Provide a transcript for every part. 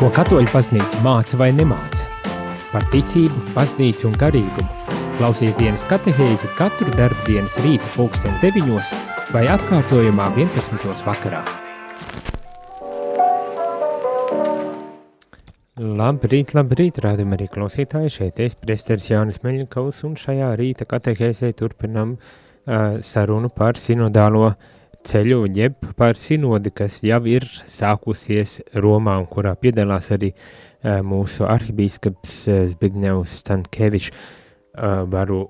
Ko katoļu baznīca māca vai nemāca? Par ticību, baznīcu un garīgumu. Klausies dienas katehēzi katru darbu dienas rīta pulksten 9 vai atkārtojumā 11. vakarā. Labrīt, labrīt, rādam arī klausītāji, šeit es priesteris Jānis Meļņikaus un šajā rīta katehēzē turpinam uh, sarunu par sinodālo uh, ceļu, jeb par sinodi, kas jau ir sākusies Romā un kurā piedalās arī uh, mūsu arhibīskaps uh, Zbigņevs Stankēvičs. Uh, varu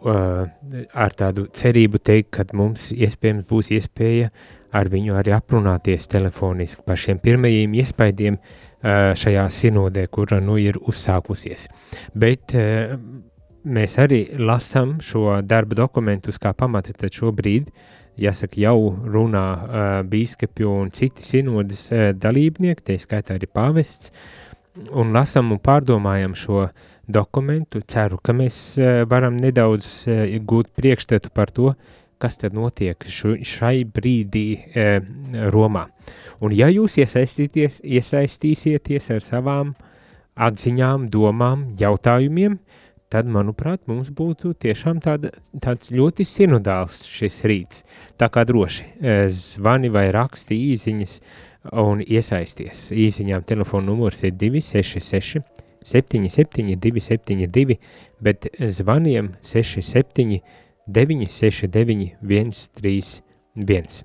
ar tādu cerību teikt, ka mums iespējams būs iespēja ar viņu arī aprunāties telefoniski par šiem pirmajiem iespaidiem šajā sinodē, kura nu ir uzsākusies. Bet mēs arī lasām šo darba dokumentus kā pamatu, tad šobrīd uh, jāsaka, jau runā uh, bīskapi un citi sinodas uh, dalībnieki, tie skaitā arī pāvests, un lasam un pārdomājam šo dokumentu. Ceru, ka mēs uh, varam nedaudz uh, gūt priekšstatu par to, kas tad notiek šu, šai brīdī uh, Romā. Un ja jūs iesaistīsieties ar savām atziņām, domām, jautājumiem, tad, manuprāt, mums būtu tiešām tāda, tāds ļoti sinodāls šis rīts. Tā kā droši e, zvani vai raksti īziņas un iesaisties. Īziņām telefona numurs ir 266 77 272, bet zvaniem 67 969 131.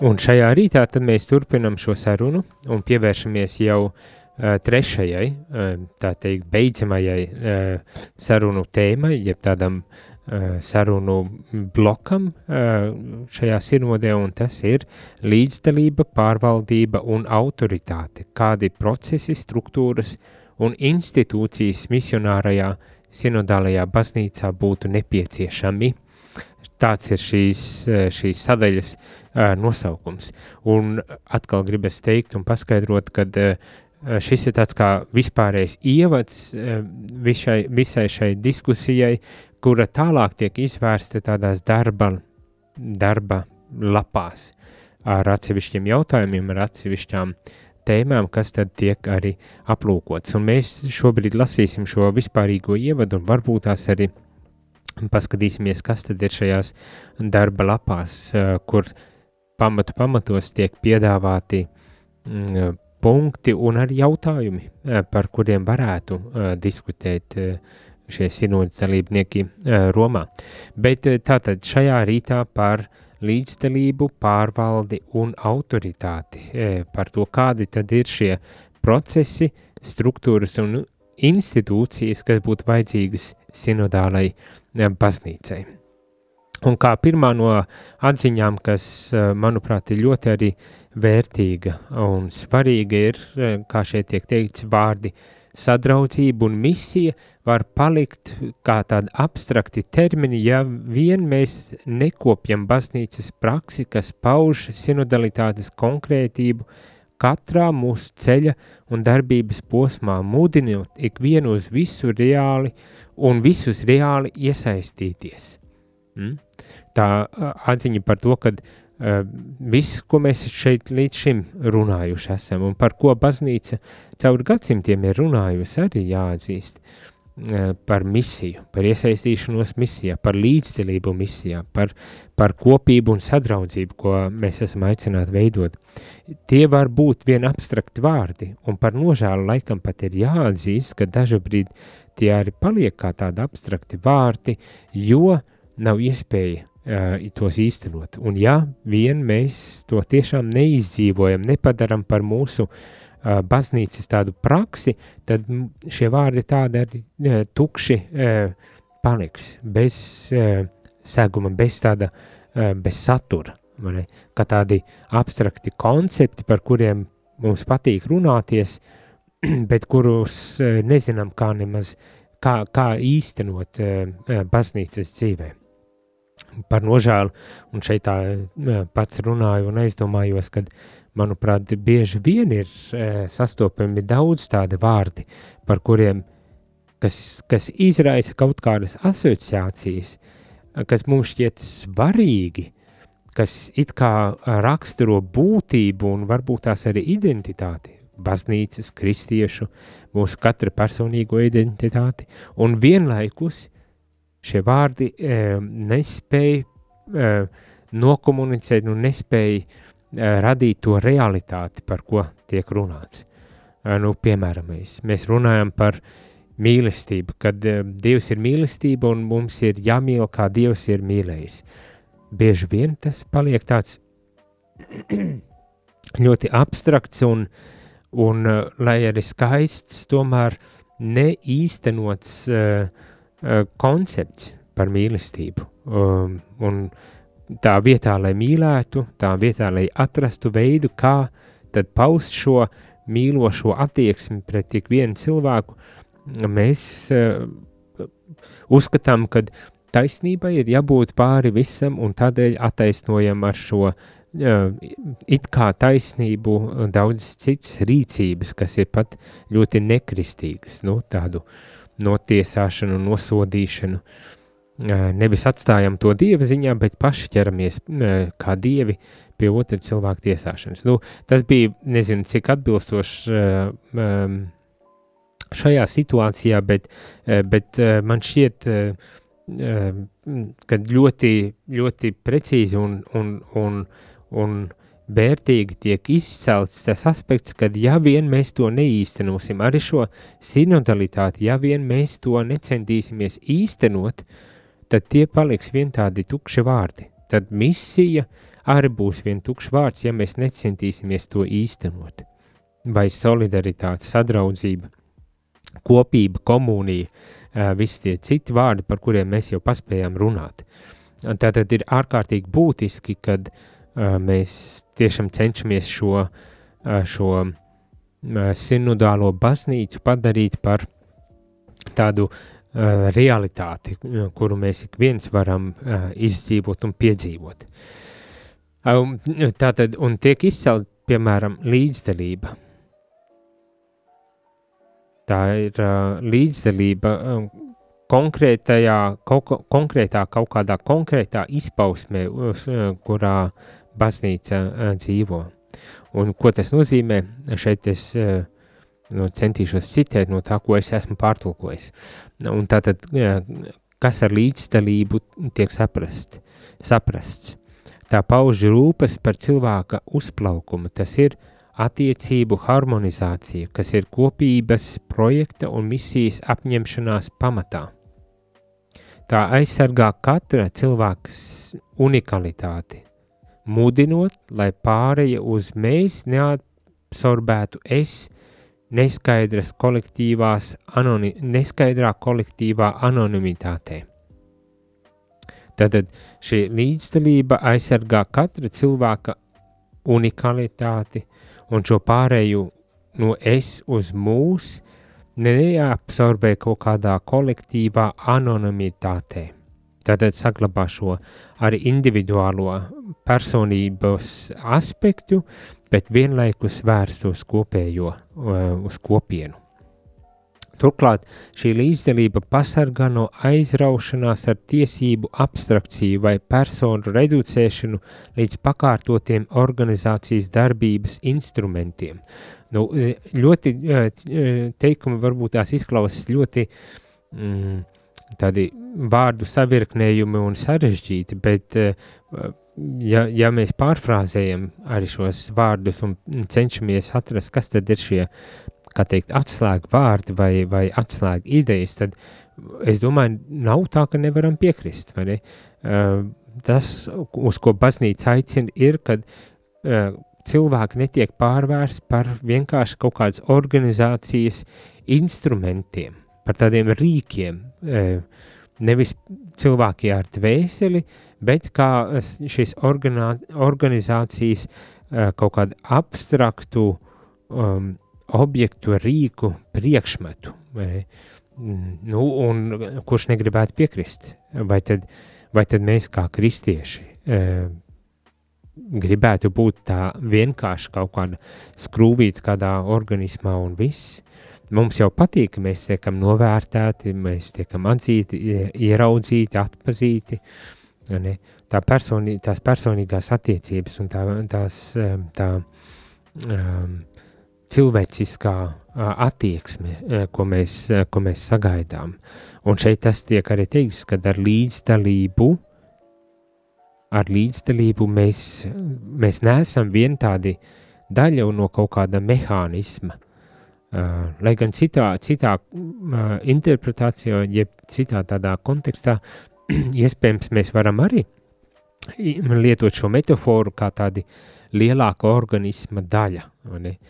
Un šajā rītā tad mēs turpinam šo sarunu un pievēršamies jau uh, trešajai, eh, tā teikt, beidzamajai eh, sarunu tēmai, jeb tādam sarunu blokam šajā sinodē, un tas ir līdzdalība, pārvaldība un autoritāte, kādi procesi, struktūras un institūcijas misionārajā sinodālajā baznīcā būtu nepieciešami. Tāds ir šīs, šīs sadaļas nosaukums. Un atkal gribas teikt un paskaidrot, kad Eh, šis ir tāds kā vispārējais ievads eh, visai, visai šai diskusijai, kura tālāk tiek izvērsta tādās darba, darba lapās ar atsevišķiem jautājumiem, ar atsevišķām tēmām, kas tad tiek arī aplūkots. Un mēs šobrīd lasīsim šo vispārīgo ievadu un varbūt tās arī paskatīsimies, kas tad ir šajās darba lapās, eh, kur pamatu pamatos tiek piedāvāti mm, punkti un arī jautājumi, eh, par kuriem varētu uh, diskutēt uh, šie sinodas dalībnieki Romā. Bet tātad šajā rītā par līdzdalību, pārvaldi un autoritāti, par to, kādi tad ir šie procesi, struktūras un institūcijas, kas būtu vajadzīgas sinodālai baznīcai. Un kā pirmā no atziņām, kas, manuprāt, ir ļoti arī vērtīga un svarīga, ir, kā šeit tiek teikts, vārdi sadraudzība un misija var palikt kā tādi abstrakti termini, ja vien mēs nekopjam baznīcas praksi, kas pauž sinodalitātes konkrētību katrā mūsu ceļa un darbības posmā, mudinot ikvienu uz visu reāli un visus reāli iesaistīties. Mm? Tā atziņa par to, ka uh, viss, ko mēs šeit līdz šim runājuši esam un par ko baznīca caur gadsimtiem ir runājusi, arī jāatzīst uh, par misiju, par iesaistīšanos misijā, par līdzdalību misijā, par, par kopību un sadraudzību, ko mēs esam aicināti veidot. Tie var būt vien abstrakti vārdi, un par nožēlu laikam pat ir jāatzīst, ka dažabrīd tie arī paliek kā tādi abstrakti vārdi, jo uh, nav iespēja uh, tos īstenot. Un ja vien mēs to tiešām neizdzīvojam, nepadaram par mūsu uh, baznīcas tādu praksi, tad šie vārdi tādi arī uh, tukši uh, paliks, bez uh, seguma, bez tāda, uh, bez satura, vai, kā tādi abstrakti koncepti, par kuriem mums patīk runāties, bet kurus uh, nezinām kā nemaz, kā, kā īstenot uh, baznīcas dzīvēm par nožēlu, un šeit tā pats runāju un aizdomājos, kad, manuprāt, bieži vien ir e, sastopami daudz tādi vārdi, par kuriem, kas, kas izraisa kaut kādas asociācijas, kas mums šķiet svarīgi, kas it kā raksturo būtību un varbūt tās arī identitāti, baznīcas, kristiešu, mūsu katra personīgo identitāti, un vienlaikus šie vārdi e, nespēja e, nokomunicēt un nespēja e, radīt to realitāti, par ko tiek runāts. Nu, piemēram, mēs, mēs runājam par mīlestību, kad Dievs ir mīlestība un mums ir jāmīl, kā Dievs ir mīlējis. Bieži vien tas paliek tāds ļoti abstrakts un un lai arī skaists, tomēr neīstenots uh, koncepts par mīlestību. Um, un tā vietā, lai mīlētu, tā vietā, lai atrastu veidu, kā tad paust šo mīlošo attieksmi pret tik vienu cilvēku, mēs uh, uzskatām, ka taisnībai ir jābūt pāri visam un tādēļ attaisnojam ar šo it kā taisnību daudz citas rīcības, kas ir pat ļoti nekristīgas, nu, tādu notiesāšanu, nosodīšanu. Nevis atstājam to dieva ziņā, bet paši ķeramies kā dievi pie otra cilvēka tiesāšanas. Nu, tas bija, nezinu, cik atbilstoši šajā situācijā, bet, bet man šķiet, ka ļoti, ļoti precīzi un, un, un un vērtīgi tiek izcelts tas aspekts, ka ja vien mēs to neīstenosim, arī šo sinodalitāti, ja vien mēs to necentīsimies īstenot, tad tie paliks vien tādi tukši vārdi. Tad misija arī būs vien tukšs vārds, ja mēs necentīsimies to īstenot. Vai solidaritāte, sadraudzība, kopība, komunija, visi tie citi vārdi, par kuriem mēs jau paspējām runāt. Tātad ir ārkārtīgi būtiski, kad uh, mēs tiešām cenšamies šo, šo sinodālo baznīcu padarīt par tādu realitāti, kuru mēs ik viens varam izdzīvot un piedzīvot. Tātad, un tiek izcelt, piemēram, līdzdalība. Tā ir līdzdalība konkrētajā, kaut, konkrētā, kaut kādā konkrētā izpausmē, kurā baznīca dzīvo. Un ko tas nozīmē? Šeit es nu, centīšos citēt no tā, ko es esmu pārtulkojis. Un tātad, kas ar līdzdalību tiek saprast, saprasts? Tā pauž rūpes par cilvēka uzplaukumu, tas ir attiecību harmonizācija, kas ir kopības projekta un misijas apņemšanās pamatā. Tā aizsargā katra cilvēka unikalitāti, mudinot, lai pāreja uz mēs neabsorbētu es neskaidras kolektīvās, anoni, neskaidrā kolektīvā anonimitātē. Tātad šī līdzdalība aizsargā katra cilvēka unikalitāti un šo pārēju no es uz mūs neabsorbē kaut kādā kolektīvā anonimitātē. Tātad saglabā šo arī individuālo personības aspektu, bet vienlaikus vērst uz kopējo, uz kopienu. Turklāt šī līdzdalība pasargā no aizraušanās ar tiesību abstrakciju vai personu reducēšanu līdz pakārtotiem organizācijas darbības instrumentiem. Nu, ļoti teikumi varbūt tās izklausās ļoti mm, tādi vārdu savirknējumi un sarežģīti, bet ja, ja mēs pārfrāzējam arī šos vārdus un cenšamies atrast, kas tad ir šie, kā teikt, atslēgu vārdi vai, vai atslēgu idejas, tad es domāju, nav tā, ka nevaram piekrist, vai ne? Tas, uz ko baznīca aicina, ir, kad cilvēki netiek pārvērsti par vienkārši kaut kādas organizācijas instrumentiem, par tādiem rīkiem, nevis cilvēki ar dvēseli, bet kā šīs organizācijas kaut kādu abstraktu um, objektu, rīku, priekšmetu, vai, nu, un kurš negribētu piekrist, vai tad, vai tad mēs kā kristieši gribētu būt tā vienkārši kaut kāda skrūvīta kādā organismā un viss. Mums jau patīk, ka mēs tiekam novērtēti, mēs tiekam atzīti, ieraudzīti, atpazīti, Ne? Tā personī, tās personīgās attiecības un tā, tās, tā um, cilvēciskā attieksme, ko mēs, ko mēs sagaidām. Un šeit tas tiek arī teikts, ka ar līdzdalību, ar līdzdalību mēs, mēs neesam vien tādi daļa no kaut kāda mehānisma, Uh, lai gan citā, citā interpretācijā, jeb citā tādā kontekstā, iespējams, mēs varam arī lietot šo metaforu kā tādi lielāka organisma daļa.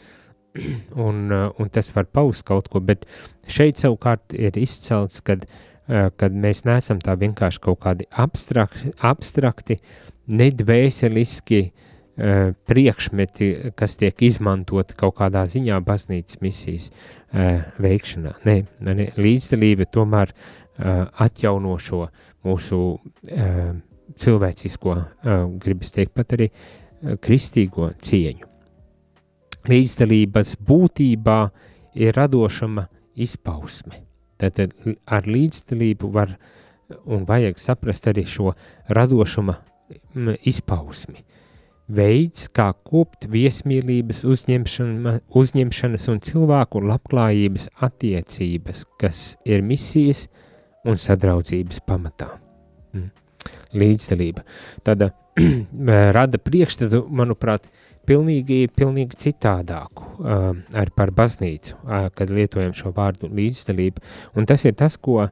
Un, un tas var paust kaut ko, bet šeit savukārt ir izcelts, kad, kad mēs neesam tā vienkārši kaut kādi abstrakti, abstrakti nedvēseliski uh, priekšmeti, kas tiek izmantoti kaut kādā ziņā baznīcas misijas uh, veikšanā. Nē, ne, līdzdalība tomēr uh, atjauno šo mūsu cilvēcisko, gribas teikt pat arī kristīgo cieņu. Līdzdalības būtībā ir radošama izpausme. Tad ar līdzdalību var un vajag saprast arī šo radošuma izpausmi veids, kā kopt viesmīlības uzņemšana, uzņemšanas un cilvēku labklājības attiecības, kas ir misijas un sadraudzības pamatā. Mm. Līdzdalība. Tāda rada priekšstatu, manuprāt, pilnīgi, pilnīgi citādāku uh, ar par baznīcu, uh, kad lietojam šo vārdu līdzdalība. Un tas ir tas, ko uh,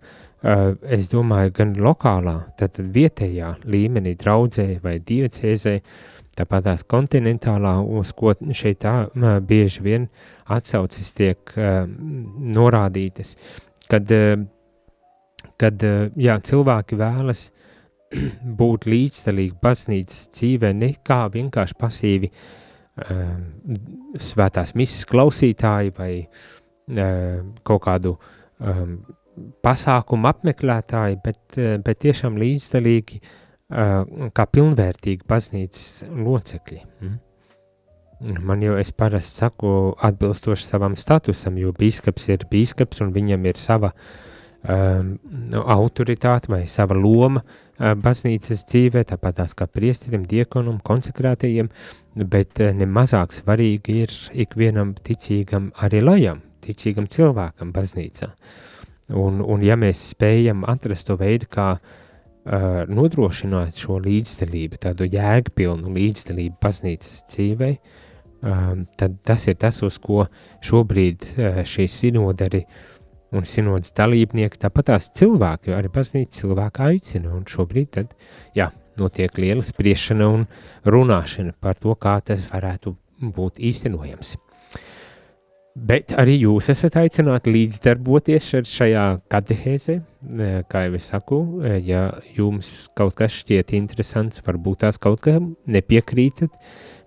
es domāju, gan lokālā, tad vietējā līmenī draudzē vai diecēzē uh, Tāpat tās kontinentālā, uz ko šeit tā bieži vien atsaucis tiek norādītas, kad, uh, kad uh, jā, cilvēki vēlas būt līdzdalīgi baznīcas dzīvē, nekā vienkārši pasīvi uh, svētās misijas klausītāji vai kaut kādu um, pasākumu apmeklētāji, bet, bet tiešām līdzdalīgi uh, kā pilnvērtīgi baznīcas locekļi. Mm? Man jau es parasti saku atbilstoši savam statusam, jo bīskaps ir bīskaps un viņam ir sava um, autoritāte vai sava loma uh, baznīcas dzīvē, tāpat tās kā priesterim, diekonam, konsekrētajiem, bet uh, nemazāk svarīgi ir ikvienam ticīgam arī lajam, ticīgam cilvēkam baznīcā. Un, un ja mēs spējam atrast to veidu, kā uh, uh, nodrošināt šo līdzdalību, tādu jēgpilnu līdzdalību baznīcas dzīvei, um, tad tas ir tas, uz ko šobrīd uh, šī sinodari un sinodas dalībnieki, tāpat tās cilvēki, arī baznīca cilvēki aicina, un šobrīd tad, jā, notiek liela spriešana un runāšana par to, kā tas varētu būt īstenojams. Bet arī jūs esat aicināti līdzdarboties šajā katehēzē. Kā jau es saku, ja jums kaut kas šķiet interesants, varbūt tās kaut kam nepiekrītat,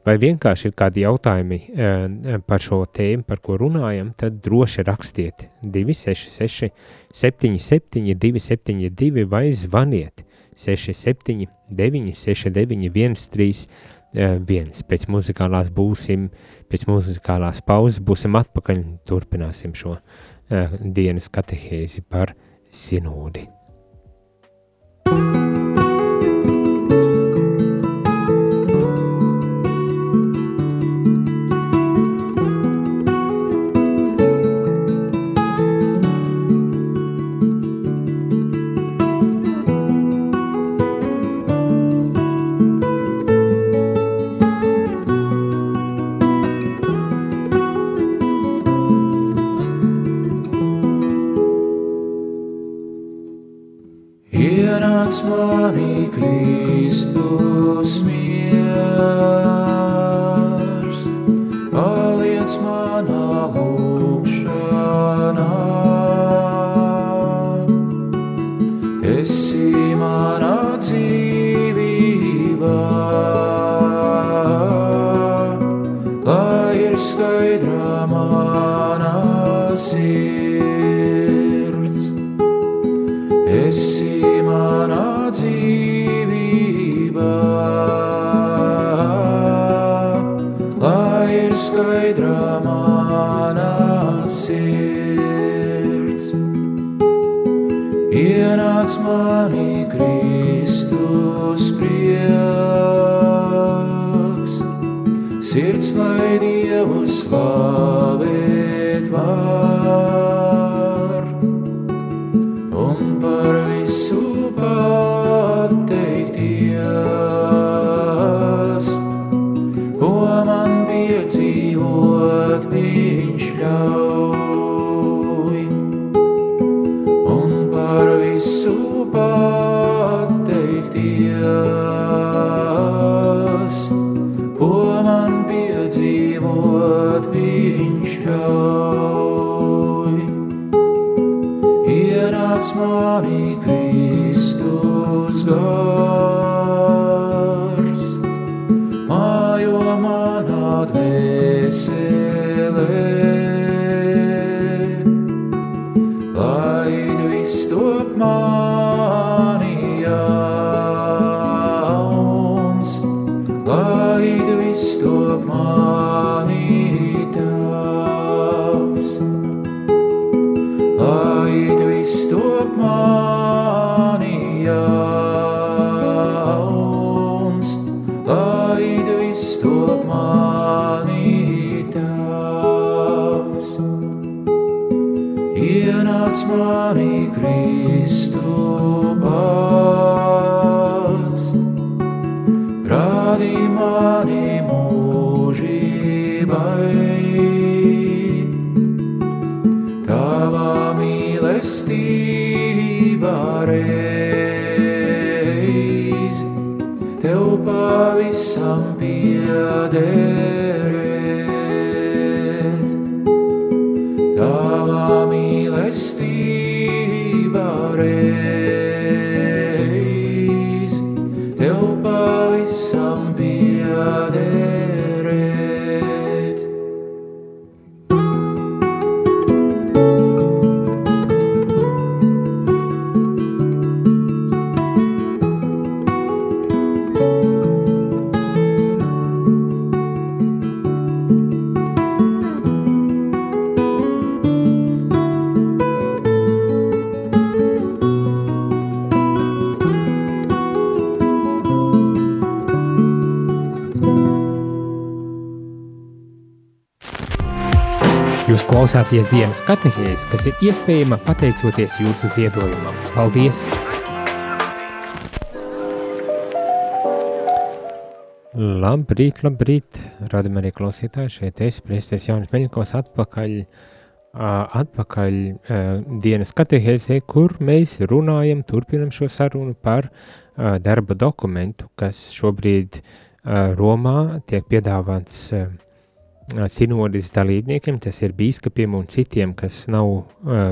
vai vienkārši ir kādi jautājumi eh, par šo tēmu, par ko runājam, tad droši rakstiet 266 77 272 vai zvaniet 67 969 13 viens. Pēc muzikālās būsim, pēc muzikālās pauzes būsim atpakaļ un turpināsim šo uh, dienas katehēzi par sinodi. thank you piedzīvot viņš ļauj, God. Klausāties dienas katehēs, kas ir iespējama pateicoties jūsu ziedojumam. Paldies! Labrīt, labrīt, radam arī klausītāji, šeit es, priesties Jaunis Meļņikos, atpakaļ, atpakaļ dienas katehēzē, kur mēs runājam, turpinam šo sarunu par darba dokumentu, kas šobrīd Romā tiek piedāvāts ā, sinodas dalībniekiem, tas ir bīskapiem un citiem, kas nav uh,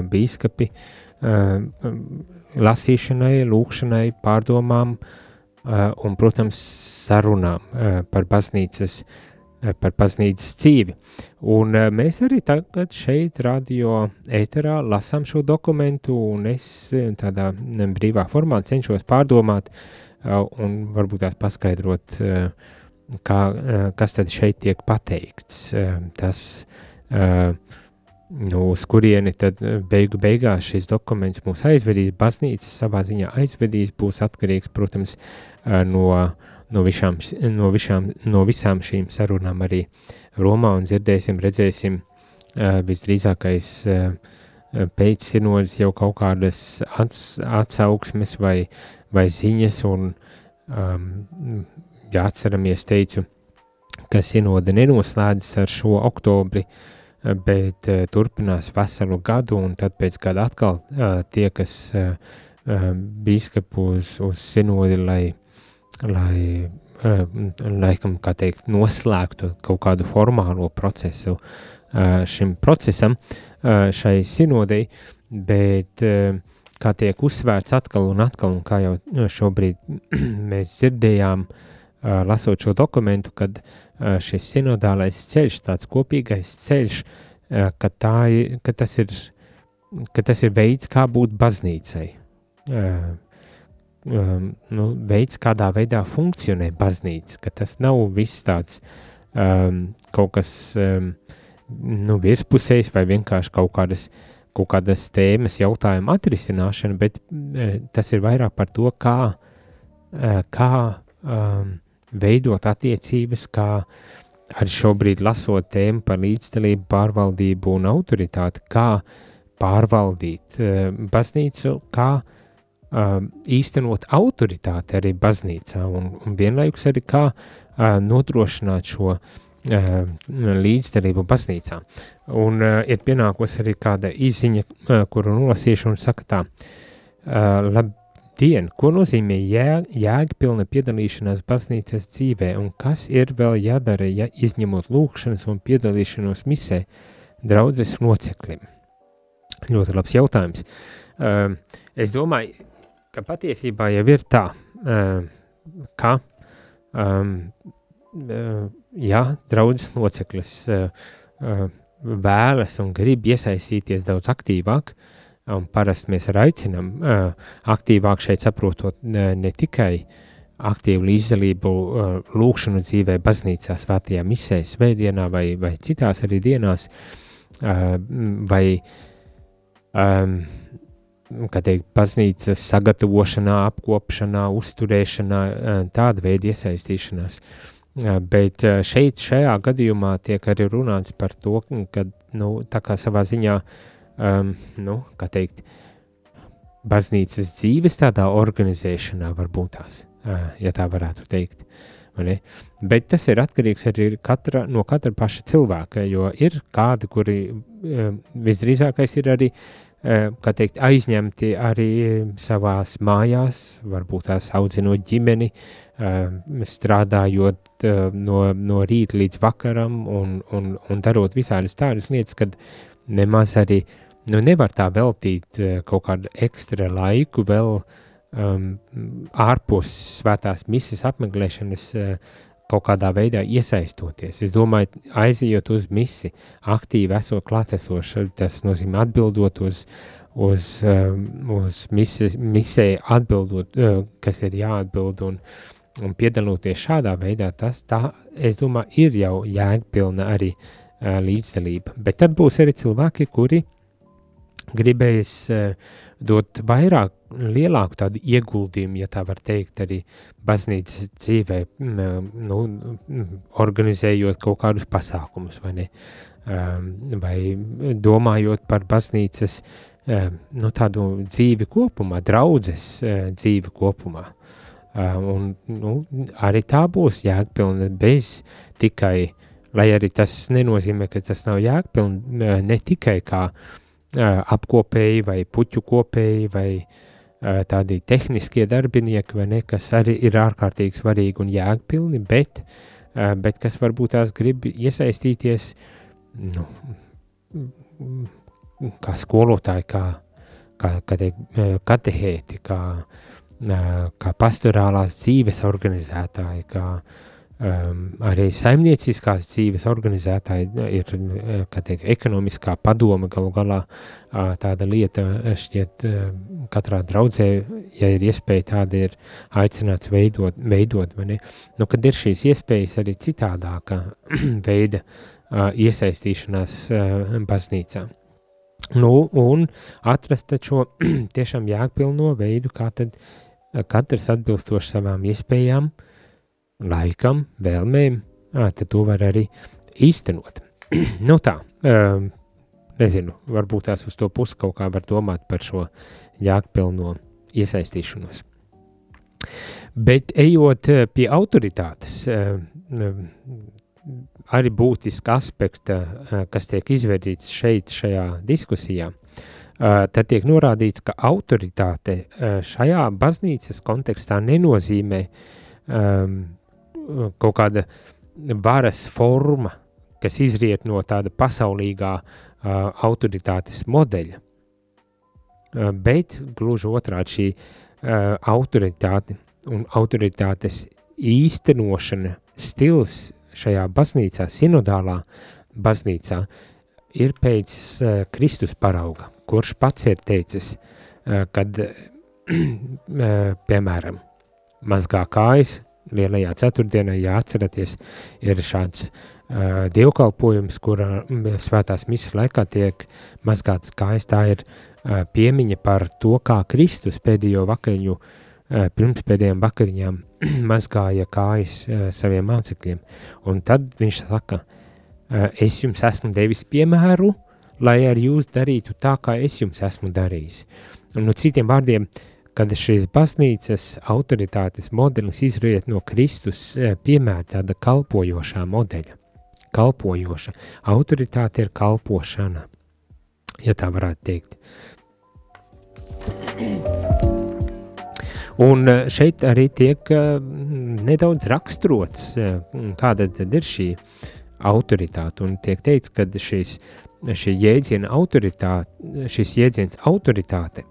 bīskapi, uh, lasīšanai, lūkšanai, pārdomām uh, un, protams, sarunām uh, par baznīcas, uh, par baznīcas dzīvi. Un uh, mēs arī tagad šeit radio ēterā lasām šo dokumentu un es tādā brīvā formā cenšos pārdomāt uh, un varbūt tās paskaidrot uh, kā, eh, kas tad šeit tiek pateikts. eh, Tas, eh, nu, uz kurieni tad beigu beigās šis dokuments mūs aizvedīs, baznīca savā ziņā aizvedīs, būs atkarīgs, protams, no, no, visām, no, visām, no visām šīm sarunām arī Romā un dzirdēsim, redzēsim visdrīzākais pēc sinodas jau kaut kādas ats, atsauksmes vai, vai ziņas un um, ja atceramies, teicu, ka sinode nenoslēdzas ar šo oktobri, eh, bet uh, turpinās veselu gadu, un tad pēc gada atkal uh, tie, kas bīskapu uz, uz sinodi, lai, lai laikam, kā teikt, noslēgtu kaut kādu formālo procesu šim procesam, šai sinodei, bet kā tiek uzsvērts atkal un atkal, un kā jau šobrīd mēs dzirdējām, uh, lasot šo dokumentu, kad šis sinodālais ceļš, tāds kopīgais ceļš, ka, tā, ka, tas ir, ka tas ir veids, kā būt baznīcai. Nu, veids, kādā veidā funkcionē baznīca, ka tas nav viss tāds kaut kas nu, virspusējs vai vienkārši kaut kādas, kaut kādas tēmas jautājuma atrisināšana, bet uh, tas ir vairāk par to, kā, uh, kā um, veidot attiecības, kā, arī šobrīd lasot tēmu par līdzdalību, pārvaldību un autoritāti, kā pārvaldīt uh, baznīcu, kā uh, īstenot autoritāti arī baznīcā un, un vienlaikus arī kā uh, nodrošināt šo līdzdalību baznīcā. Un ir pienākusi arī kāda izziņa, kuru nolasīšu un saka tā, uh, labdien, ko nozīmē jē, jēgpilna piedalīšanās baznīcas dzīvē un kas ir vēl jādara, ja izņemot lūkšanas un piedalīšanos misē draudzes loceklim? Ļoti labs jautājums. Uh, es domāju, ka patiesībā jau ir tā, uh, ka um, uh, jā, draudzes loceklis uh, uh, vēlas un grib iesaistīties daudz aktīvāk, un parasti mēs arī aicinām uh, aktīvāk šeit saprotot ne, tikai aktīvu līdzdalību uh, lūkšanu dzīvē baznīcā svētajā misē, svētdienā vai, vai citās arī dienās, uh, vai kā teikt, baznīcas sagatavošanā, apkopšanā, uzturēšanā, tāda veida iesaistīšanās. Bet šeit, šajā gadījumā, tiek arī runāts par to, ka nu, tā kā savā ziņā, um, nu, kā teikt, baznīcas dzīves tādā organizēšanā varbūt tās, ja tā varētu teikt. Bet tas ir atkarīgs arī katra, no katra paša cilvēka, jo ir kādi, kuri visdrīzākais ir arī uh, kā teikt, aizņemti arī savās mājās, varbūt tās audzinot ģimeni, strādājot no, no rīta līdz vakaram un, un, un darot visādas tādas lietas, kad nemaz arī nu, nevar tā veltīt kaut kādu ekstra laiku vēl um, ārpus svētās misijas apmeklēšanas uh, kaut kādā veidā iesaistoties. Es domāju, aizejot uz misi, aktīvi esot klātesoši, tas nozīmē atbildot uz, uz, um, uz misi, misē, atbildot, uh, kas ir jāatbild un, un piedaloties šādā veidā, tas, tā, es domāju, ir jau jēgpilna arī uh, līdzdalība. Bet tad būs arī cilvēki, kuri gribēs uh, dot vairāk, lielāku tādu ieguldījumu, ja tā var teikt, arī baznīcas dzīvē, nu, organizējot kaut kādus pasākumus, vai ne, vai domājot par baznīcas, nu, tādu dzīvi kopumā, draudzes dzīvi kopumā. Un, nu, arī tā būs jēgpilna bez tikai, lai arī tas nenozīmē, ka tas nav jēgpilna, ne tikai kā uh, apkopēji vai puķu kopēji vai tādi tehniskie darbinieki, vai ne, kas arī ir ārkārtīgi svarīgi un jēgpilni, bet, bet kas varbūt tās grib iesaistīties, nu, kā skolotāji, kā, kā, kā te, katehēti, kā, kā pastorālās dzīves organizētāji, kā uh, um, arī saimnieciskās dzīves organizētāji ir, kā teikt, ekonomiskā padoma galu galā uh, tāda lieta šķiet uh, katrā draudzē, ja ir iespēja tāda ir aicināts veidot, veidot vai ne? Nu, kad ir šīs iespējas arī citādāka veida uh, iesaistīšanās uh, baznīcā. Nu, un atrast šo tiešām jēgpilno veidu, kā tad katrs atbilstoši savām iespējām uh, laikam, vēlmēm, tad to var arī īstenot. nu tā, um, nezinu, varbūt tās uz to pusi kaut kā var domāt par šo jākpilno iesaistīšanos. Bet ejot pie autoritātes, arī būtiska aspekta, kas tiek izvērtīts šeit, šajā diskusijā, tad tiek norādīts, ka autoritāte šajā baznīcas kontekstā nenozīmē um, kaut kāda varas forma, kas izriet no tāda pasaulīgā uh, autoritātes modeļa. Uh, bet gluži otrādi šī uh, autoritāte un autoritātes īstenošana stils šajā baznīcā, sinodālā baznīcā, ir pēc uh, Kristus parauga, kurš pats ir teicis, uh, kad, uh, piemēram, mazgā kājas, lielajā ceturtdienā, ja atceraties, ir šāds uh, dievkalpojums, kura svētās misas laikā tiek mazgātas kājas, tā ir uh, piemiņa par to, kā Kristus pēdējo vakariņu pirms pēdējām vakariņām mazgāja kājas saviem mācekļiem. Un tad viņš saka, es jums esmu devis piemēru, lai arī jūs darītu tā, kā es jums esmu darījis. Un no citiem vārdiem, kad šīs baznīcas autoritātes modelis izriet no Kristus piemēra tāda kalpojošā modeļa. Kalpojoša. Autoritāte ir kalpošana, ja tā varētu teikt. Un eh, šeit arī tiek eh, nedaudz raksturots, kāda tad ir šī autoritāte. Un tiek teikts, ka šīs, šī jēdziena autoritāte, šis jēdziens autoritāte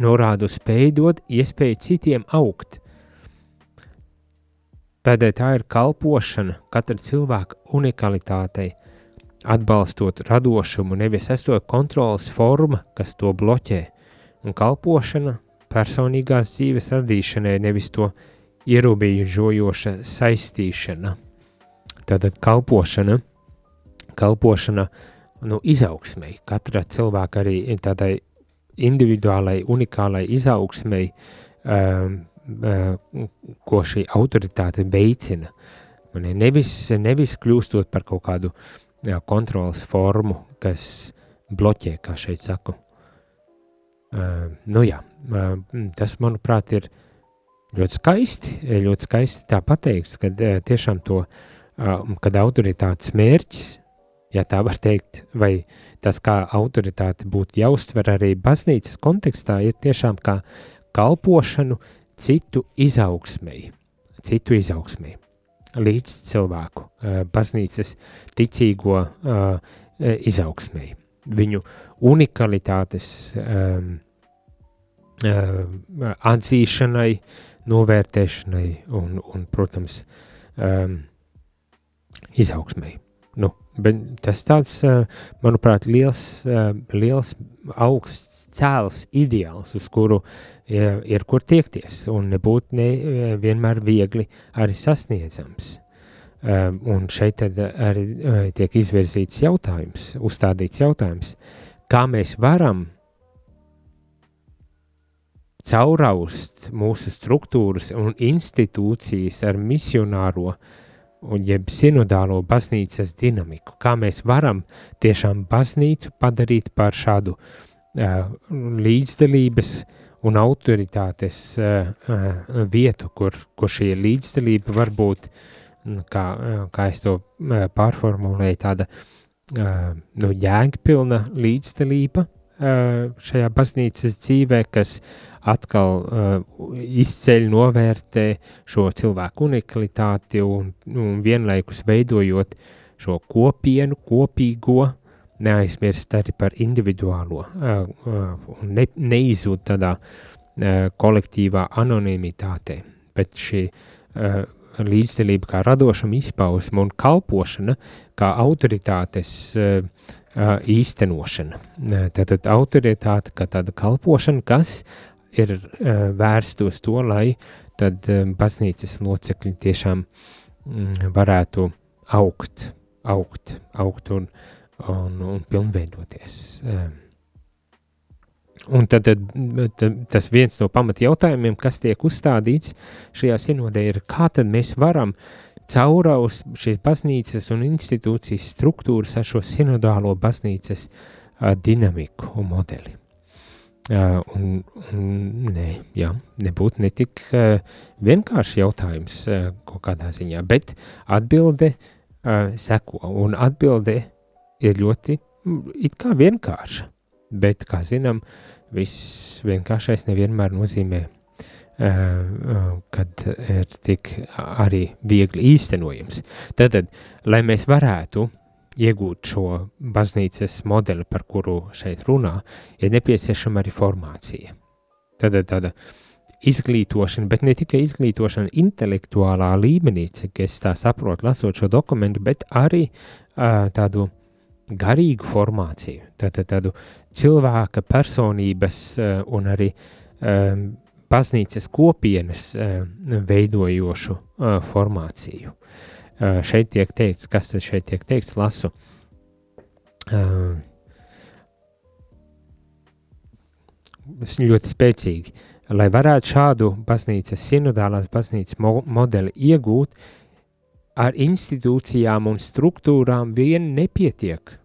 norāda uz spēju dot iespēju citiem augt. Tādēļ tā ir kalpošana katra cilvēka unikalitātei, atbalstot radošumu, nevis esot kontrolas forma, kas to bloķē, un kalpošana personīgās dzīves radīšanai, nevis to ierobežojoša saistīšana. Tātad kalpošana, kalpošana nu, izaugsmei, katra cilvēka arī tādai individuālai, unikālai izaugsmei, um, uh, ko šī autoritāte veicina. Nevis, nevis kļūstot par kaut kādu jā, kontrolas formu, kas bloķē, kā šeit saku. Uh, nu jā, uh, tas, manuprāt, ir ļoti skaisti, ļoti skaisti tā pateikts, ka uh, tiešām to, uh, kad autoritātes mērķis, ja tā var teikt, vai tas, kā autoritāte būtu jāuztver arī baznīcas kontekstā, ir tiešām kā kalpošanu citu izaugsmēji, citu izaugsmēji, līdz cilvēku, uh, baznīcas ticīgo uh, izaugsmēji viņu unikalitātes um, uh, atzīšanai, novērtēšanai un, un protams, um, izaugsmai. Nu, bet tas tāds, uh, manuprāt, liels, uh, liels augsts cēls ideāls, uz kuru uh, ir kur tiekties un nebūtu ne, vienmēr viegli arī sasniedzams. Un šeit tad arī uh, tiek izvirzīts jautājums, uzstādīts jautājums, kā mēs varam cauraust mūsu struktūras un institūcijas ar misionāro un jeb sinodālo baznīcas dinamiku, kā mēs varam tiešām baznīcu padarīt par šādu uh, līdzdalības un autoritātes uh, uh, vietu, kur, kur šī līdzdalība var būt uh, kā, kā es to pārformulēju, tāda nu, jēgpilna līdzdalība šajā baznīcas dzīvē, kas atkal izceļ, novērtē šo cilvēku unikalitāti un, un vienlaikus veidojot šo kopienu, kopīgo, neaizmirst arī par individuālo un ne, neizūt tādā kolektīvā anonimitātē, bet šī līdzdalība kā radošama izpausme un kalpošana kā autoritātes uh, īstenošana. Tātad autoritāte kā tāda kalpošana, kas ir uh, vērsta uz to, lai tad uh, baznīcas locekļi tiešām mm, varētu augt, augt, augt un, un, un pilnveidoties. Uh, Un tad, tad, tad tas viens no pamat jautājumiem, kas tiek uzstādīts šajā sinodē, ir, kā tad mēs varam cauraus šīs baznīcas un institūcijas struktūras ar šo sinodālo baznīcas uh, dinamiku un modeli. Uh, un, un nē, jā, nebūtu ne tik uh, vienkārši jautājums uh, kaut kādā ziņā, bet atbilde uh, seko, un atbilde ir ļoti it kā vienkārša bet, kā zinām, viss vienkāršais nevienmēr nozīmē, kad ir tik arī viegli īstenojams. Tātad, lai mēs varētu iegūt šo baznīcas modeli, par kuru šeit runā, ir nepieciešama arī formācija. Tad tāda izglītošana, bet ne tikai izglītošana intelektuālā līmenī, cik es tā saprotu, lasot šo dokumentu, bet arī uh, tādu garīgu formāciju, tātad tādu cilvēka personības uh, un arī um, baznīcas kopienas uh, veidojošu uh, formāciju. Šeit tiek teikts, kas tad šeit tiek teikts, lasu. Uh, ļoti spēcīgi. lai varētu šādu baznīcas, sinodālās baznīcas mo modeli iegūt, ar institūcijām un struktūrām vien nepietiek.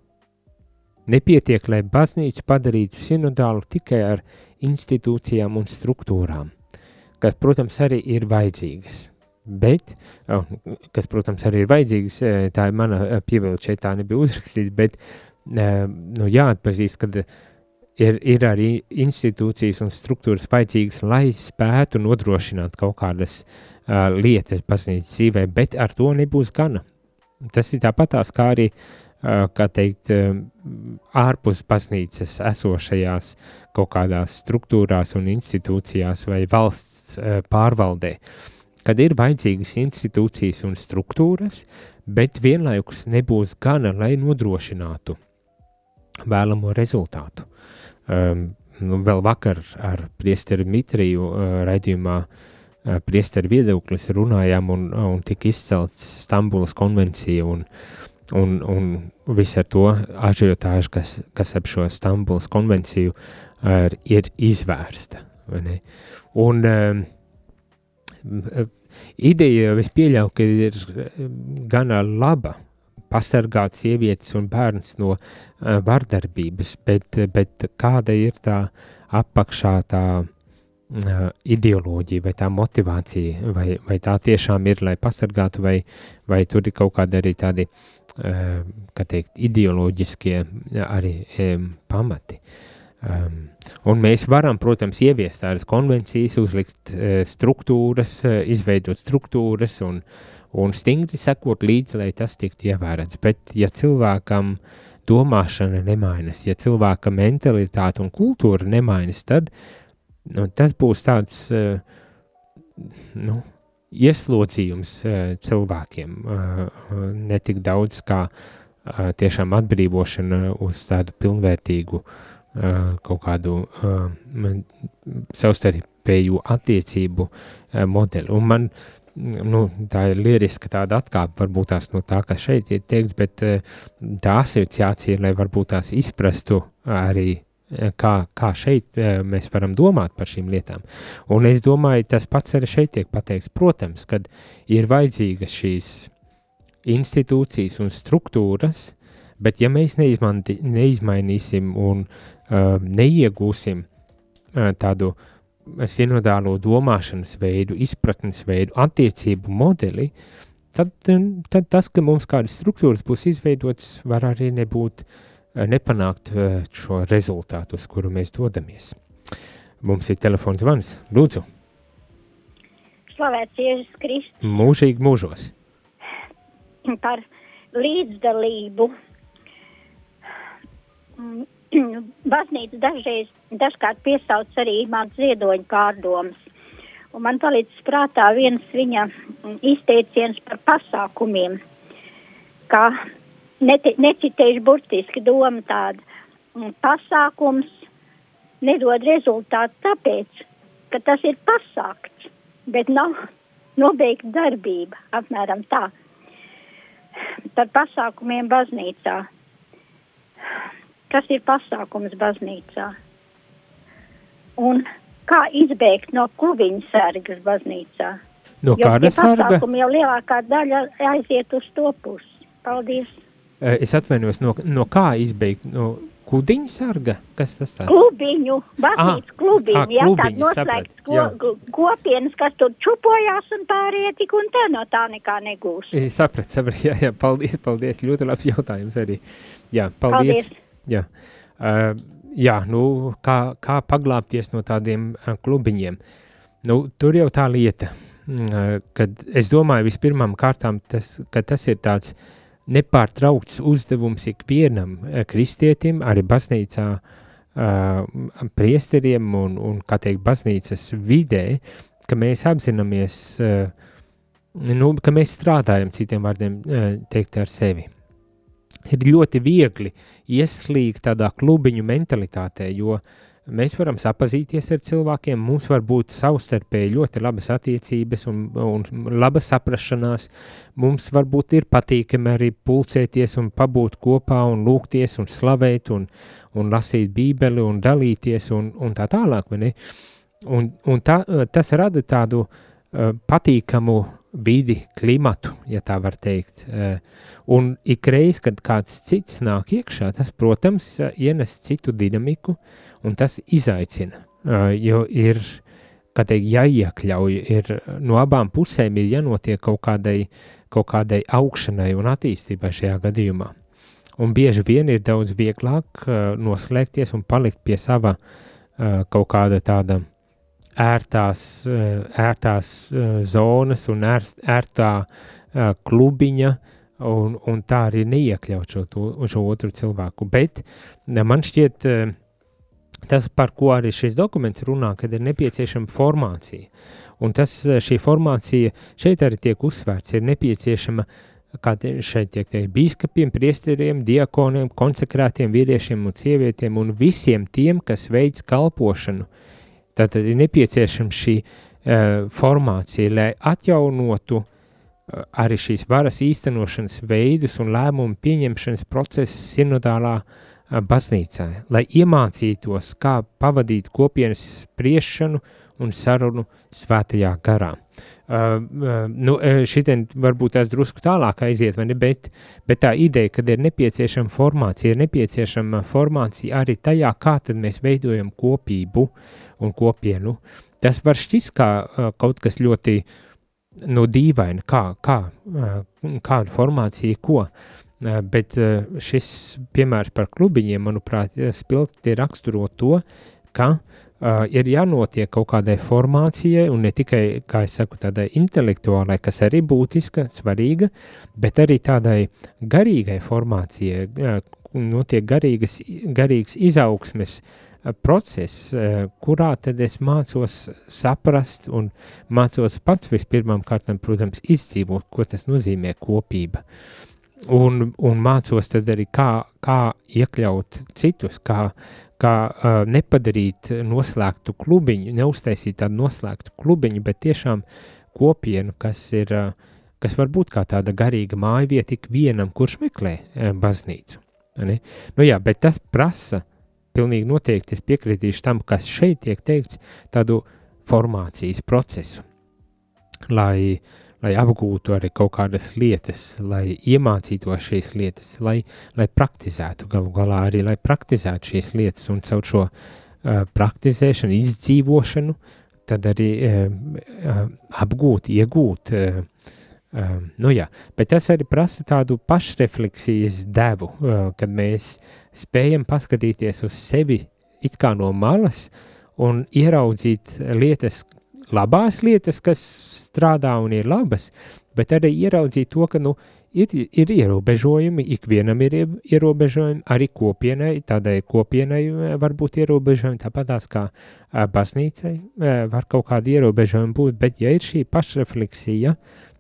Nepietiek, lai baznīcu padarītu sinodālu tikai ar institūcijām un struktūrām, kas, protams, arī ir vajadzīgas. Bet, oh, kas, protams, arī ir vajadzīgas, tā ir mana piebilde šeit tā nebija uzrakstīta, bet nu, jāatpazīst, ka ir, ir arī institūcijas un struktūras vajadzīgas, lai spētu nodrošināt kaut kādas uh, lietas baznīcas dzīvē, bet ar to nebūs gana. Tas ir tāpatās kā arī, uh, kā teikt, uh, ārpus baznīcas esošajās kaut kādās struktūrās un institūcijās vai valsts uh, pārvaldē, kad ir vajadzīgas institūcijas un struktūras, bet vienlaikus nebūs gana, lai nodrošinātu vēlamo rezultātu. Um, nu, vēl vakar ar priesteri Mitriju uh, raidījumā uh, priesteri viedoklis runājām un, un tika izcelts Stambulas konvencija un, un, un viss ar to ažiotāžu, kas, kas ap šo Stambulas konvenciju uh, ir izvērsta. Un um, ideja, es pieļauju, ka ir gana laba, pasargāt sievietes un bērns no uh, vardarbības, bet, bet kāda ir tā apakšā tā uh, ideoloģija vai tā motivācija, vai, vai tā tiešām ir, lai pasargātu, vai, vai tur ir kaut kādi arī tādi, uh, kā teikt, ideoloģiskie arī um, pamati. Um, un mēs varam, protams, ieviest tādas konvencijas, uzlikt uh, struktūras, uh, izveidot struktūras un un stingri sekot līdzi, lai tas tiktu ievērts. Bet, ja cilvēkam domāšana nemainas, ja cilvēka mentalitāte un kultūra nemainas, tad nu, tas būs tāds uh, nu, ieslodzījums uh, cilvēkiem, uh, netik daudz kā tiešām atbrīvošana uz tādu pilnvērtīgu uh, kaut kādu savstarpēju attiecību modeli. Un man nu, tā ir lieriska tāda atkāpe, varbūt tās no tā, kas šeit ir teikts, bet tā asociācija, lai varbūt tās izprastu arī, kā, kā šeit mēs varam domāt par šīm lietām. Un es domāju, tas pats arī šeit tiek pateikts. Protams, kad ir vajadzīgas šīs institūcijas un struktūras, bet ja mēs neizmanti, neizmainīsim un uh, neiegūsim uh, tādu uh, sinodālo domāšanas veidu, izpratnes veidu, attiecību modeli, tad, tad tas, ka mums kādas struktūras būs izveidotas, var arī nebūt, eh, nepanākt šo rezultātu, uz kuru mēs dodamies. Mums ir telefons zvans. Lūdzu. Slavēts Jēzus Kristus. Mūžīgi mūžos. Par līdzdalību mm, baznīca dažreiz, dažkārt piesauc arī man ziedoņu pārdomas. Un man palīdz prātā viens viņa izteiciens par pasākumiem, kā neti, necitējuši burtiski doma tāda. Pasākums nedod rezultātu tāpēc, ka tas ir pasākts, bet nav nobeigta darbība, apmēram tā. Par pasākumiem baznīcā kas ir pasākums baznīcā. Un kā izbēgt no klubiņa sērgas baznīcā. No kāda? Pasākumi jau lielākā daļa aiziet uz to pusi. Paldies. Es atvainojos, no, no kā izbeigt? No kudiņa sarga? Kas tas tāds? Klubiņu, baznīca klubiņu. Ah, jā, tād noslēgts ko, kopienas, kas tur čupojās un pārējie tik un tā no tā nekā negūs. Es sapratu, sapratu, jā, jā, paldies, paldies. Ļoti labs jautājums arī. Jā, paldies. paldies. Jā, uh, jā nu, kā, kā paglāpties no tādiem uh, klubiņiem? Nu, tur jau tā lieta, uh, kad es domāju, vispirmām kārtām, tas, ka tas ir tāds nepārtraukts uzdevums ikvienam kristietim, arī baznīcā uh, priesteriem un, un, kā teikt, baznīcas vidē, ka mēs apzināmies, uh, nu, ka mēs strādājam, citiem vārdiem teikt, ar sevi ir ļoti viegli ieslīgt tādā klubiņu mentalitātē, jo mēs varam sapazīties ar cilvēkiem, mums var būt savstarpēji ļoti labas attiecības un, un laba saprašanās, mums varbūt ir patīkami arī pulcēties un pabūt kopā un lūgties un slavēt un, un lasīt bībeli un dalīties un, un tā tālāk, vai ne? Un, un tā, tas rada tādu uh, patīkamu vidi, klimatu, ja tā var teikt. Uh, un ikreiz, kad kāds cits nāk iekšā, tas, protams, ienes citu dinamiku, un tas izaicina, uh, jo ir, kā teikt, jāiekļauj, ir no abām pusēm ir jānotiek kaut kādai, kaut kādai augšanai un attīstībai šajā gadījumā. Un bieži vien ir daudz vieglāk noslēgties un palikt pie sava kaut kāda tāda uh, ērtās, eh, ērtās eh, zonas un ēr, ērtā eh, klubiņa, un, un tā arī neiekļaut šo, to, šo otru cilvēku. Bet man šķiet, tas, par ko arī šis dokuments runā, kad ir nepieciešama formācija. Un tas, šī formācija šeit arī tiek uzsvērts, ir nepieciešama kā šeit tiek teikt, biskupiem, priesteriem, diakoniem, konsekrētiem vīriešiem un sievietēm un visiem tiem, kas veids kalpošanu uh, Tātad ir nepieciešama šī uh, formācija, lai atjaunotu uh, arī šīs varas īstenošanas veidus un lēmumu pieņemšanas procesu sinodālā uh, baznīcā, lai iemācītos, kā pavadīt kopienas spriešanu un sarunu svētajā garā. Uh, uh, nu, šitien varbūt tās drusku tālāk aiziet, vai ne, bet, bet tā ideja, kad ir nepieciešama formācija, ir nepieciešama formācija arī tajā, kā tad mēs veidojam kopību un kopienu. Tas var šķist kā kaut kas ļoti nu, dīvaini, kā, kā, kādu formāciju, ko, bet šis piemērs par klubiņiem, manuprāt, spilgti raksturo to, ka uh, ir jānotiek kaut kādai formācijai, un ne tikai, kā es saku, tādai intelektuālai, kas arī būtiska, svarīga, bet arī tādai garīgai formācijai, uh, notiek garīgas, garīgs izaugsmes uh, process, uh, kurā tad es mācos saprast un mācos pats vispirmām kārtām, protams, izdzīvot, ko tas nozīmē kopība. Un, un mācos tad arī, kā, kā iekļaut citus, kā, kā uh, nepadarīt noslēgtu klubiņu, neuztaisīt tādu noslēgtu klubiņu, bet tiešām kopienu, kas ir, uh, kas var būt kā tāda garīga māja vieta ik vienam, kurš meklē uh, baznīcu. Ne? Nu jā, bet tas prasa, pilnīgi noteikti es piekritīšu tam, kas šeit tiek teikts, tādu formācijas procesu, lai lai apgūtu arī kaut kādas lietas, lai iemācītos šīs lietas, lai, lai praktizētu galu galā arī, lai praktizētu šīs lietas un caur šo uh, praktizēšanu, izdzīvošanu, tad arī uh, apgūt, iegūt. Uh, uh, nu jā, bet tas arī prasa tādu pašrefleksijas devu, uh, kad mēs spējam paskatīties uz sevi it kā no malas un ieraudzīt lietas, labās lietas, kas strādā un ir labas, bet arī ieraudzīt to, ka nu, ir, ir ierobežojumi, ikvienam ir ierobežojumi, arī kopienai, tādai kopienai eh, var būt ierobežojumi, tāpatās kā eh, baznīcai var kaut kādi ierobežojumi būt, bet ja ir šī pašrefleksija,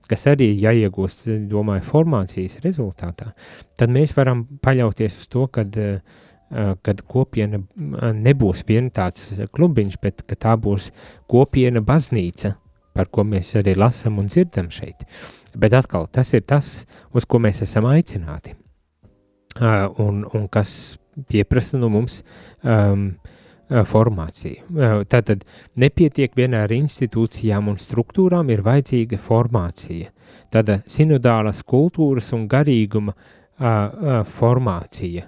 kas arī jāiegūst, domāju, formācijas rezultātā, tad mēs varam paļauties uz to, kad uh, kad kopiena nebūs vien tāds klubiņš, bet tā būs kopiena baznīca, par ko mēs arī lasām un dzirdam šeit. Bet atkal, tas ir tas, uz ko mēs esam aicināti, un, un kas pieprasa no mums um, formāciju. Tātad nepietiek vienā ar institūcijām un struktūrām, ir vajadzīga formācija. Tāda sinodālas kultūras un garīguma uh, uh, formācija.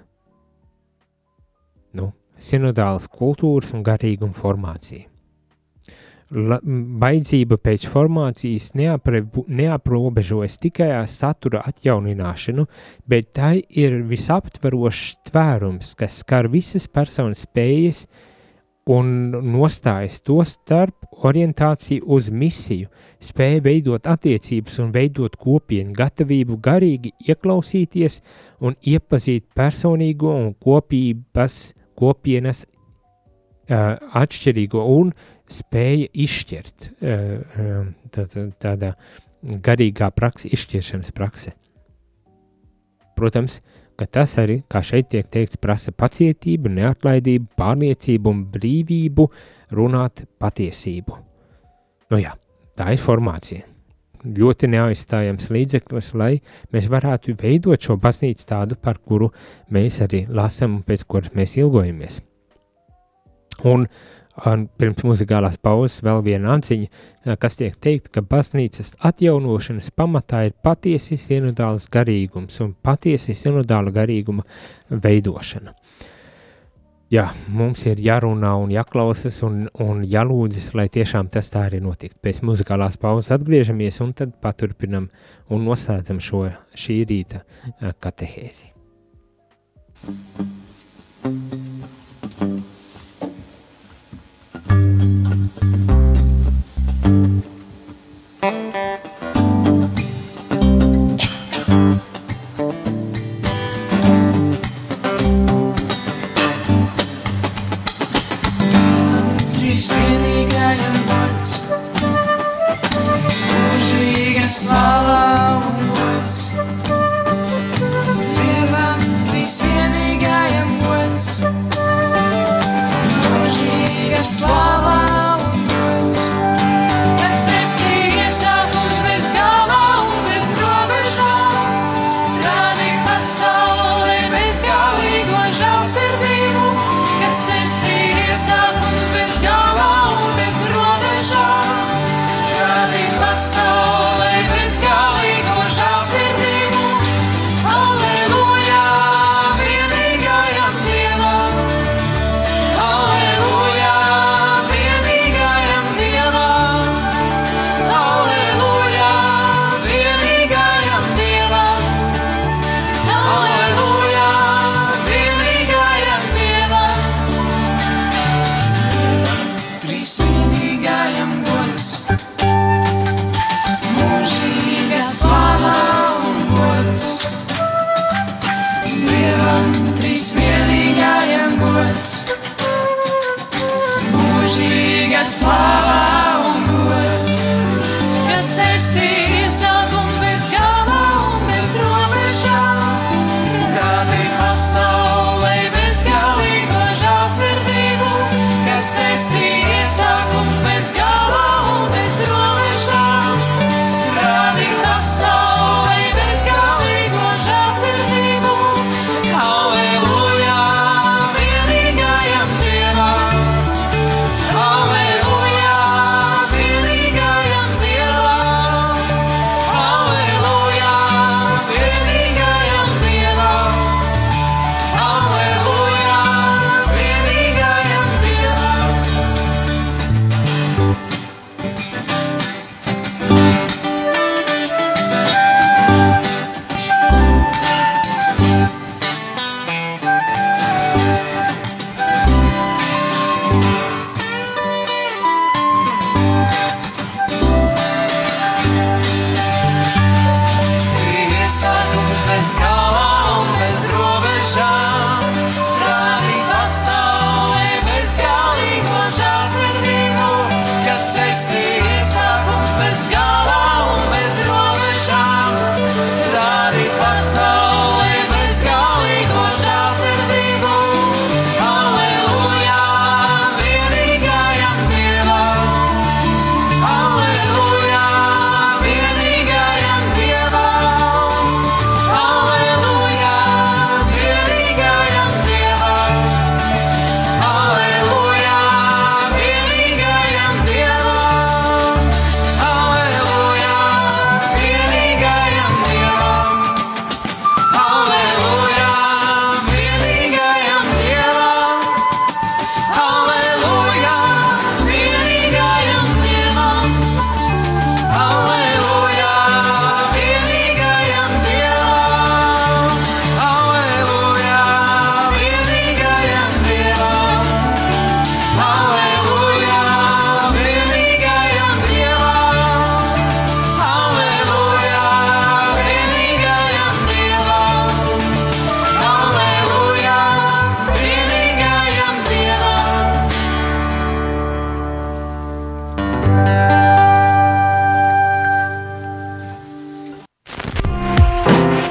Nu, sinodālas kultūras un garīguma formācija baidzība pēc formācijas neapre, neaprobežojas tikai ar satura atjaunināšanu, bet tai ir visaptverošs tvērums, kas skar visas personas spējas un nostājas to starp orientāciju uz misiju, spēja veidot attiecības un veidot kopienu, gatavību garīgi ieklausīties un iepazīt personīgo un kopības, kopienas uh, atšķirīgo un spēja izšķirt tā, tādā garīgā praksa, izšķiršanas prakse. Protams, ka tas arī, kā šeit tiek teikts, prasa pacietību, neatlaidību, pārliecību un brīvību runāt patiesību. Nu jā, tā ir formācija. Ļoti neaizstājams līdzeklis, lai mēs varētu veidot šo baznīcu tādu, par kuru mēs arī lasām un pēc kuras mēs ilgojamies. Un uh, Un pirms muzikālās pauzes vēl viena atziņa, uh, kas tiek teikt, ka baznīcas atjaunošanas pamatā ir patiesi sinodāls garīgums un patiesi sinodāla garīguma veidošana. Jā, mums ir jārunā un jāklausas un, un jālūdzas, lai tiešām tas tā arī notiktu. Pēc muzikālās pauzes atgriežamies un tad paturpinam un noslēdzam šo šī rīta uh, katehēzi. Trīs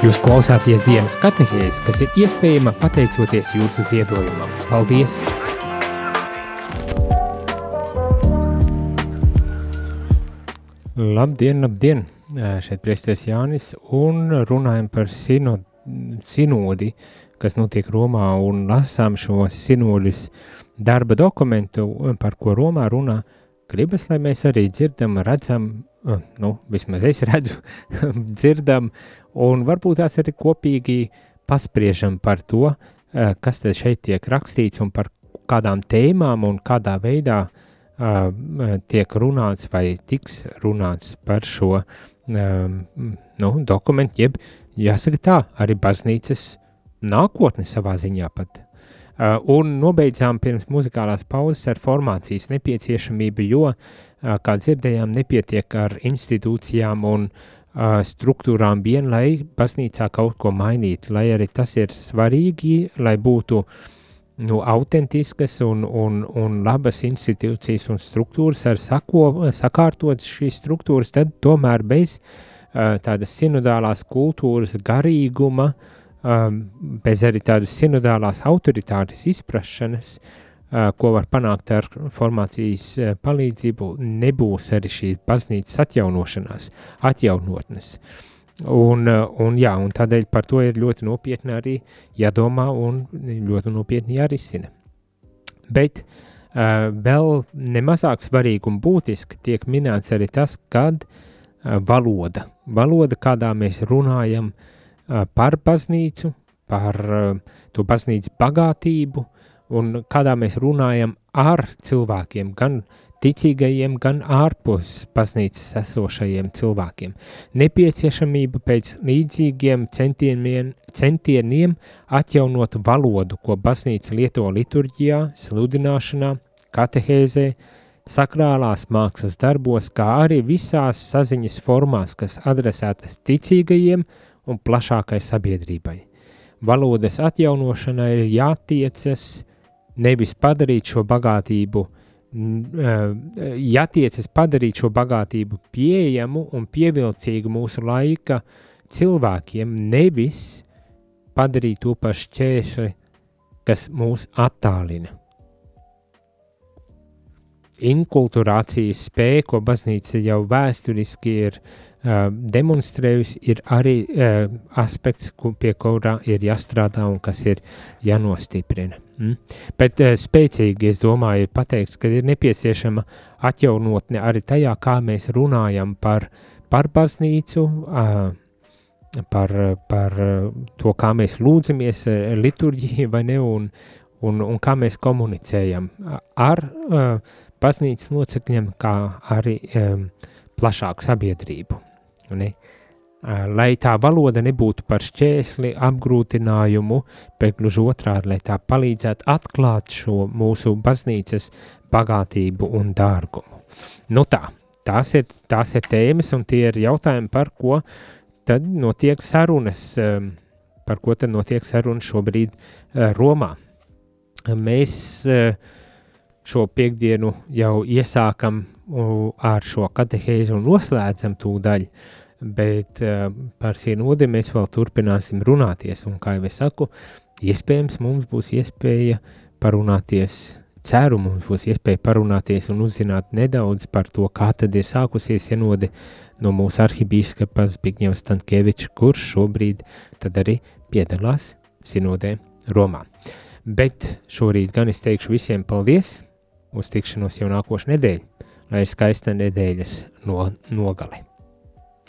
Jūs klausāties dienas katehēs, kas ir iespējama pateicoties jūsu ziedojumam. Paldies! Labdien, labdien! Šeit priesties Jānis un runājam par sino, sinodi, kas notiek Romā un lasām šo sinodis darba dokumentu, par ko Romā runā, gribas, lai mēs arī dzirdam, redzam, uh, nu, vismaz es redzu, dzirdam, un varbūt tās arī kopīgi paspriežam par to, uh, kas tad šeit tiek rakstīts un par kādām tēmām un kādā veidā uh, tiek runāts vai tiks runāts par šo um, nu, dokumentu, jeb jāsaka tā, arī baznīcas nākotne savā ziņā pat. Uh, un nobeidzām pirms muzikālās pauzes ar formācijas nepieciešamību, jo, uh, kā dzirdējām, nepietiek ar institūcijām un uh, struktūrām vien, lai baznīcā kaut ko mainītu, lai arī tas ir svarīgi, lai būtu nu, autentiskas un, un, un labas institūcijas un struktūras. Ar sako, sakārtotas šīs struktūras, tad tomēr bez tādas sinodālās kultūras garīguma uh, um, bez arī tādas sinodālās autoritātes izprašanas, uh, ko var panākt ar formācijas uh, palīdzību, nebūs arī šī baznīcas atjaunošanās, atjaunotnes. Un, uh, un, jā, un tādēļ par to ir ļoti nopietni arī jādomā un ļoti nopietni jārisina. Bet uh, vēl nemazāk svarīgi un būtiski tiek minēts arī tas, kad uh, valoda, valoda, kādā mēs runājam, uh, par baznīcu, par to baznīcas bagātību un kādā mēs runājam ar cilvēkiem, gan ticīgajiem, gan ārpus baznīcas esošajiem cilvēkiem. Nepieciešamība pēc līdzīgiem centieniem, centieniem atjaunot valodu, ko baznīca lieto liturģijā, sludināšanā, katehēzē, sakrālās mākslas darbos, kā arī visās saziņas formās, kas adresētas ticīgajiem, un plašākai sabiedrībai. Valodas atjaunošanai ir jātiecas nevis padarīt šo bagātību, jātiecas padarīt šo bagātību pieejamu un pievilcīgu mūsu laika cilvēkiem, nevis padarīt to par šķērsli, kas mūs attālina. Inkulturācijas spēja, ko baznīca jau vēsturiski ir uh, demonstrējusi, ir arī aspekts, pie kurā ir jāstrādā un kas ir jānostiprina. Mm? Bet spēcīgi, es domāju, ir pateikts, ka ir nepieciešama atjaunotne arī tajā, kā mēs runājam par, par baznīcu, par, par to, kā mēs lūdzamies liturģiju vai ne, un, un, un kā mēs komunicējam ar baznīcas locekļiem, kā arī plašāku sabiedrību. Ne? Lai tā valoda nebūtu par šķēsli, apgrūtinājumu, bet gluži otrādi, lai tā palīdzētu atklāt šo mūsu baznīcas bagātību un dārgumu. Nu tā, tās ir, tās ir tēmas un tie ir jautājumi, par ko tad notiek sarunas, par ko tad notiek sarunas šobrīd Romā. Mēs šo piekdienu jau iesākam ar šo katehēzi un noslēdzam tūdaļ, bet uh, par sinodi mēs vēl turpināsim runāties, un kā jau es saku, iespējams mums būs iespēja parunāties, ceru mums būs iespēja parunāties un uzzināt nedaudz par to, kā tad ir sākusies sinode no mūsu arhibīskapas Bigņevs Stankievičs, kurš šobrīd tad arī piedalās sinodē Romā. Bet šorīt gan es teikšu visiem paldies, uz tikšanos jau nākošu nedēļu, lai skaista nedēļas no, nogale.